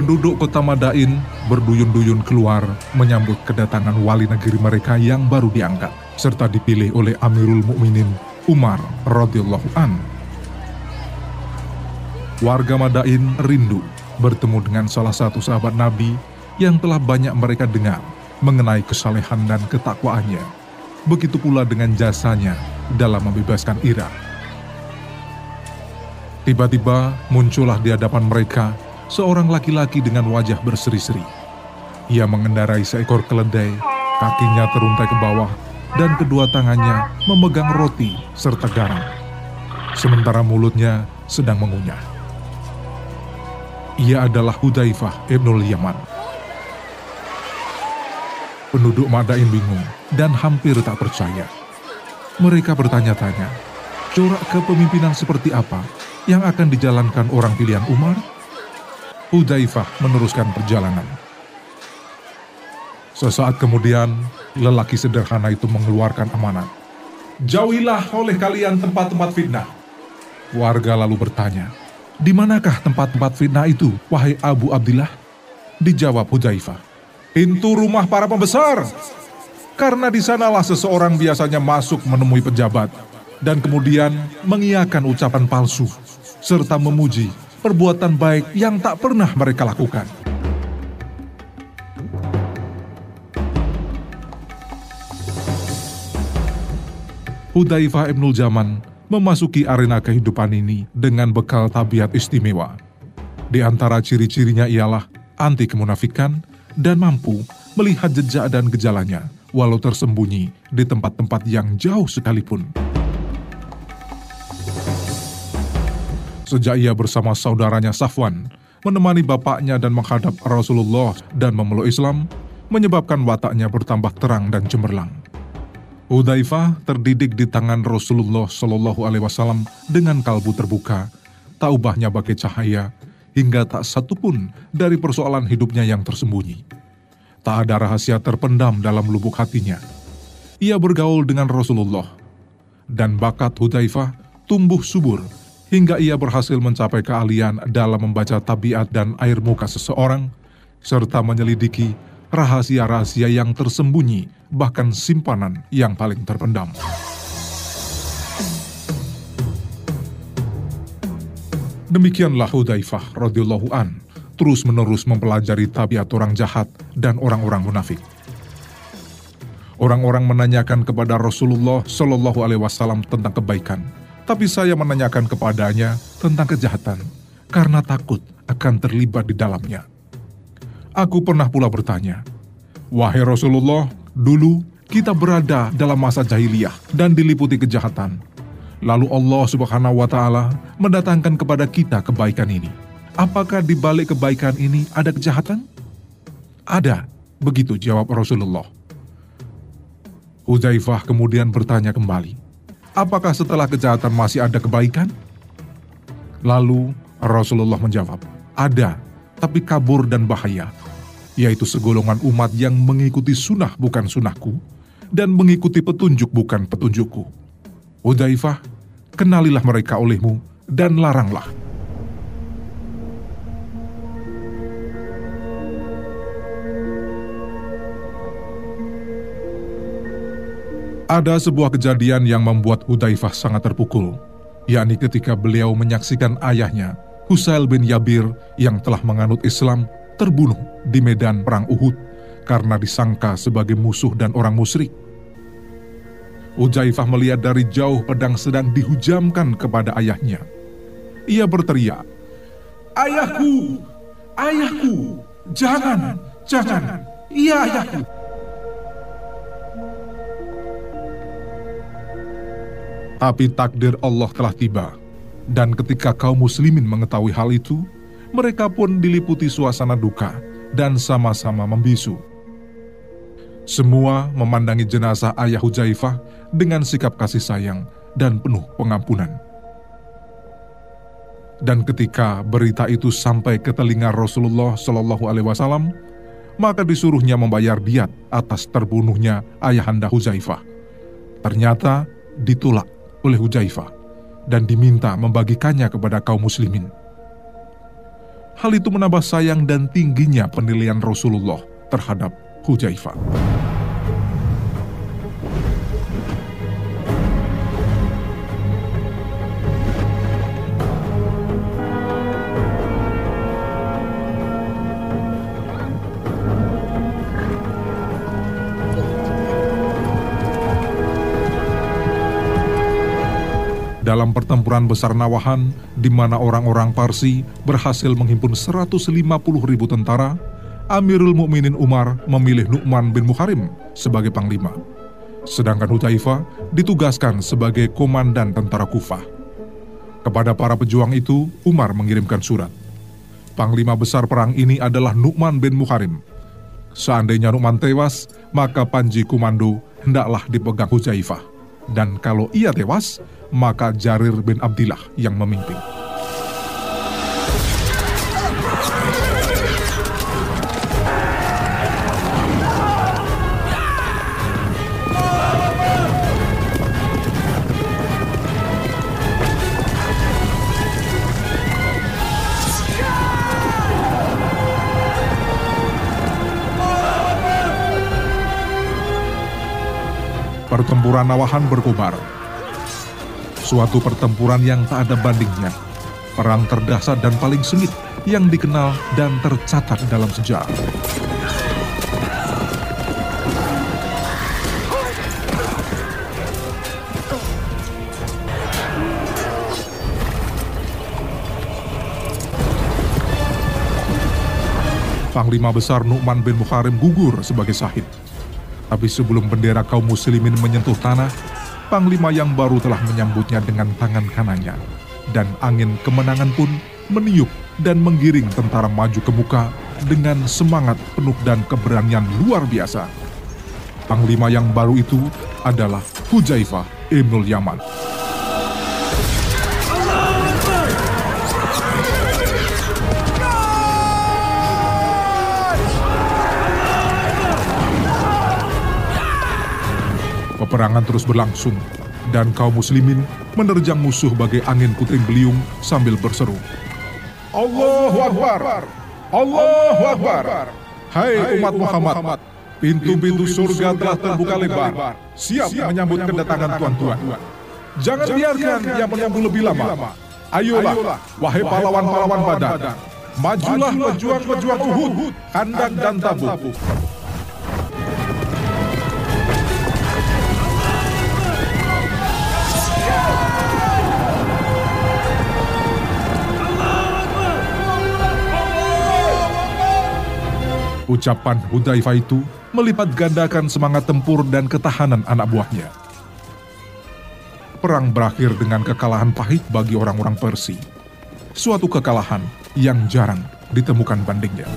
Penduduk kota Madain berduyun-duyun keluar menyambut kedatangan wali negeri mereka yang baru diangkat, serta dipilih oleh Amirul Mukminin Umar radhiyallahu an. Warga Madain rindu bertemu dengan salah satu sahabat Nabi yang telah banyak mereka dengar mengenai kesalehan dan ketakwaannya. Begitu pula dengan jasanya dalam membebaskan Irak. Tiba-tiba muncullah di hadapan mereka seorang laki-laki dengan wajah berseri-seri. Ia mengendarai seekor keledai, kakinya teruntai ke bawah, dan kedua tangannya memegang roti serta garam. Sementara mulutnya sedang mengunyah. Ia adalah Hudaifah Ibnul Yaman. Penduduk Madain bingung dan hampir tak percaya. Mereka bertanya-tanya, corak kepemimpinan seperti apa yang akan dijalankan orang pilihan Umar? Hudaifah meneruskan perjalanan. Sesaat kemudian, lelaki sederhana itu mengeluarkan amanat. Jauhilah oleh kalian tempat-tempat fitnah. Warga lalu bertanya, di manakah tempat-tempat fitnah itu, wahai Abu Abdillah? Dijawab Hudaifah, pintu rumah para pembesar. Karena di sanalah seseorang biasanya masuk menemui pejabat dan kemudian mengiakan ucapan palsu serta memuji perbuatan baik yang tak pernah mereka lakukan. Hudaifah Ibnul Zaman memasuki arena kehidupan ini dengan bekal tabiat istimewa. Di antara ciri-cirinya ialah anti kemunafikan dan mampu melihat jejak dan gejalanya walau tersembunyi di tempat-tempat yang jauh sekalipun. Sejak ia bersama saudaranya Safwan menemani bapaknya dan menghadap Rasulullah dan memeluk Islam, menyebabkan wataknya bertambah terang dan cemerlang. Udaifah terdidik di tangan Rasulullah Shallallahu Alaihi Wasallam dengan kalbu terbuka, tak ubahnya bagai cahaya, hingga tak satu pun dari persoalan hidupnya yang tersembunyi. Tak ada rahasia terpendam dalam lubuk hatinya. Ia bergaul dengan Rasulullah, dan bakat Hudaifah tumbuh subur hingga ia berhasil mencapai keahlian dalam membaca tabiat dan air muka seseorang, serta menyelidiki rahasia-rahasia yang tersembunyi, bahkan simpanan yang paling terpendam. Demikianlah Hudaifah radhiyallahu an terus-menerus mempelajari tabiat orang jahat dan orang-orang munafik. Orang-orang menanyakan kepada Rasulullah Shallallahu Alaihi Wasallam tentang kebaikan, tapi saya menanyakan kepadanya tentang kejahatan karena takut akan terlibat di dalamnya. Aku pernah pula bertanya, "Wahai Rasulullah, dulu kita berada dalam masa jahiliyah dan diliputi kejahatan. Lalu Allah Subhanahu wa taala mendatangkan kepada kita kebaikan ini. Apakah di balik kebaikan ini ada kejahatan?" Ada, begitu jawab Rasulullah. Huzaifah kemudian bertanya kembali, apakah setelah kejahatan masih ada kebaikan? Lalu Rasulullah menjawab, ada, tapi kabur dan bahaya, yaitu segolongan umat yang mengikuti sunnah bukan sunnahku, dan mengikuti petunjuk bukan petunjukku. Udaifah, kenalilah mereka olehmu, dan laranglah. Ada sebuah kejadian yang membuat Hudaifah sangat terpukul, yakni ketika beliau menyaksikan ayahnya, Husail bin Yabir yang telah menganut Islam, terbunuh di medan perang Uhud karena disangka sebagai musuh dan orang musyrik. Hudaifah melihat dari jauh pedang sedang dihujamkan kepada ayahnya. Ia berteriak, Ayahku! Ayahku! Jangan! Jangan! Iya ayahku! Tapi takdir Allah telah tiba, dan ketika kaum muslimin mengetahui hal itu, mereka pun diliputi suasana duka dan sama-sama membisu. Semua memandangi jenazah ayah Hujaifah dengan sikap kasih sayang dan penuh pengampunan. Dan ketika berita itu sampai ke telinga Rasulullah Shallallahu Alaihi Wasallam, maka disuruhnya membayar diat atas terbunuhnya ayahanda Huzaifah. Ternyata ditolak oleh Hujaifah dan diminta membagikannya kepada kaum muslimin. Hal itu menambah sayang dan tingginya penilaian Rasulullah terhadap Hujaifah. Dalam pertempuran besar Nawahan, di mana orang-orang Parsi berhasil menghimpun 150 ribu tentara, Amirul Mukminin Umar memilih Nu'man bin Muharim sebagai panglima. Sedangkan Hutaifah ditugaskan sebagai komandan tentara Kufah. Kepada para pejuang itu, Umar mengirimkan surat. Panglima besar perang ini adalah Nu'man bin Muharim. Seandainya Nu'man tewas, maka panji komando hendaklah dipegang Hujaifah. Dan kalau ia tewas, maka Jarir bin Abdillah yang memimpin. Pertempuran Nawahan berkobar Suatu pertempuran yang tak ada bandingnya. Perang terdahsyat dan paling sengit yang dikenal dan tercatat dalam sejarah. Panglima besar Nu'man bin Muharim gugur sebagai sahid. Tapi sebelum bendera kaum muslimin menyentuh tanah, Panglima yang baru telah menyambutnya dengan tangan kanannya, dan angin kemenangan pun meniup dan menggiring tentara maju ke muka dengan semangat penuh dan keberanian luar biasa. Panglima yang baru itu adalah Hujaifah Ibnul Yaman. Peperangan terus berlangsung, dan kaum muslimin menerjang musuh bagai angin puting beliung sambil berseru. Allahu Akbar! Allahu Akbar! Hai umat Muhammad, pintu-pintu surga telah terbuka lebar, siap menyambut kedatangan tuan-tuan. Jangan biarkan yang menunggu lebih lama. Ayolah, wahai pahlawan-pahlawan Badar, majulah pejuang-pejuang Uhud, Kandak dan Tabuk. Ucapan Hudzaifah itu melipat gandakan semangat tempur dan ketahanan anak buahnya. Perang berakhir dengan kekalahan pahit bagi orang-orang Persia. Suatu kekalahan yang jarang ditemukan bandingnya.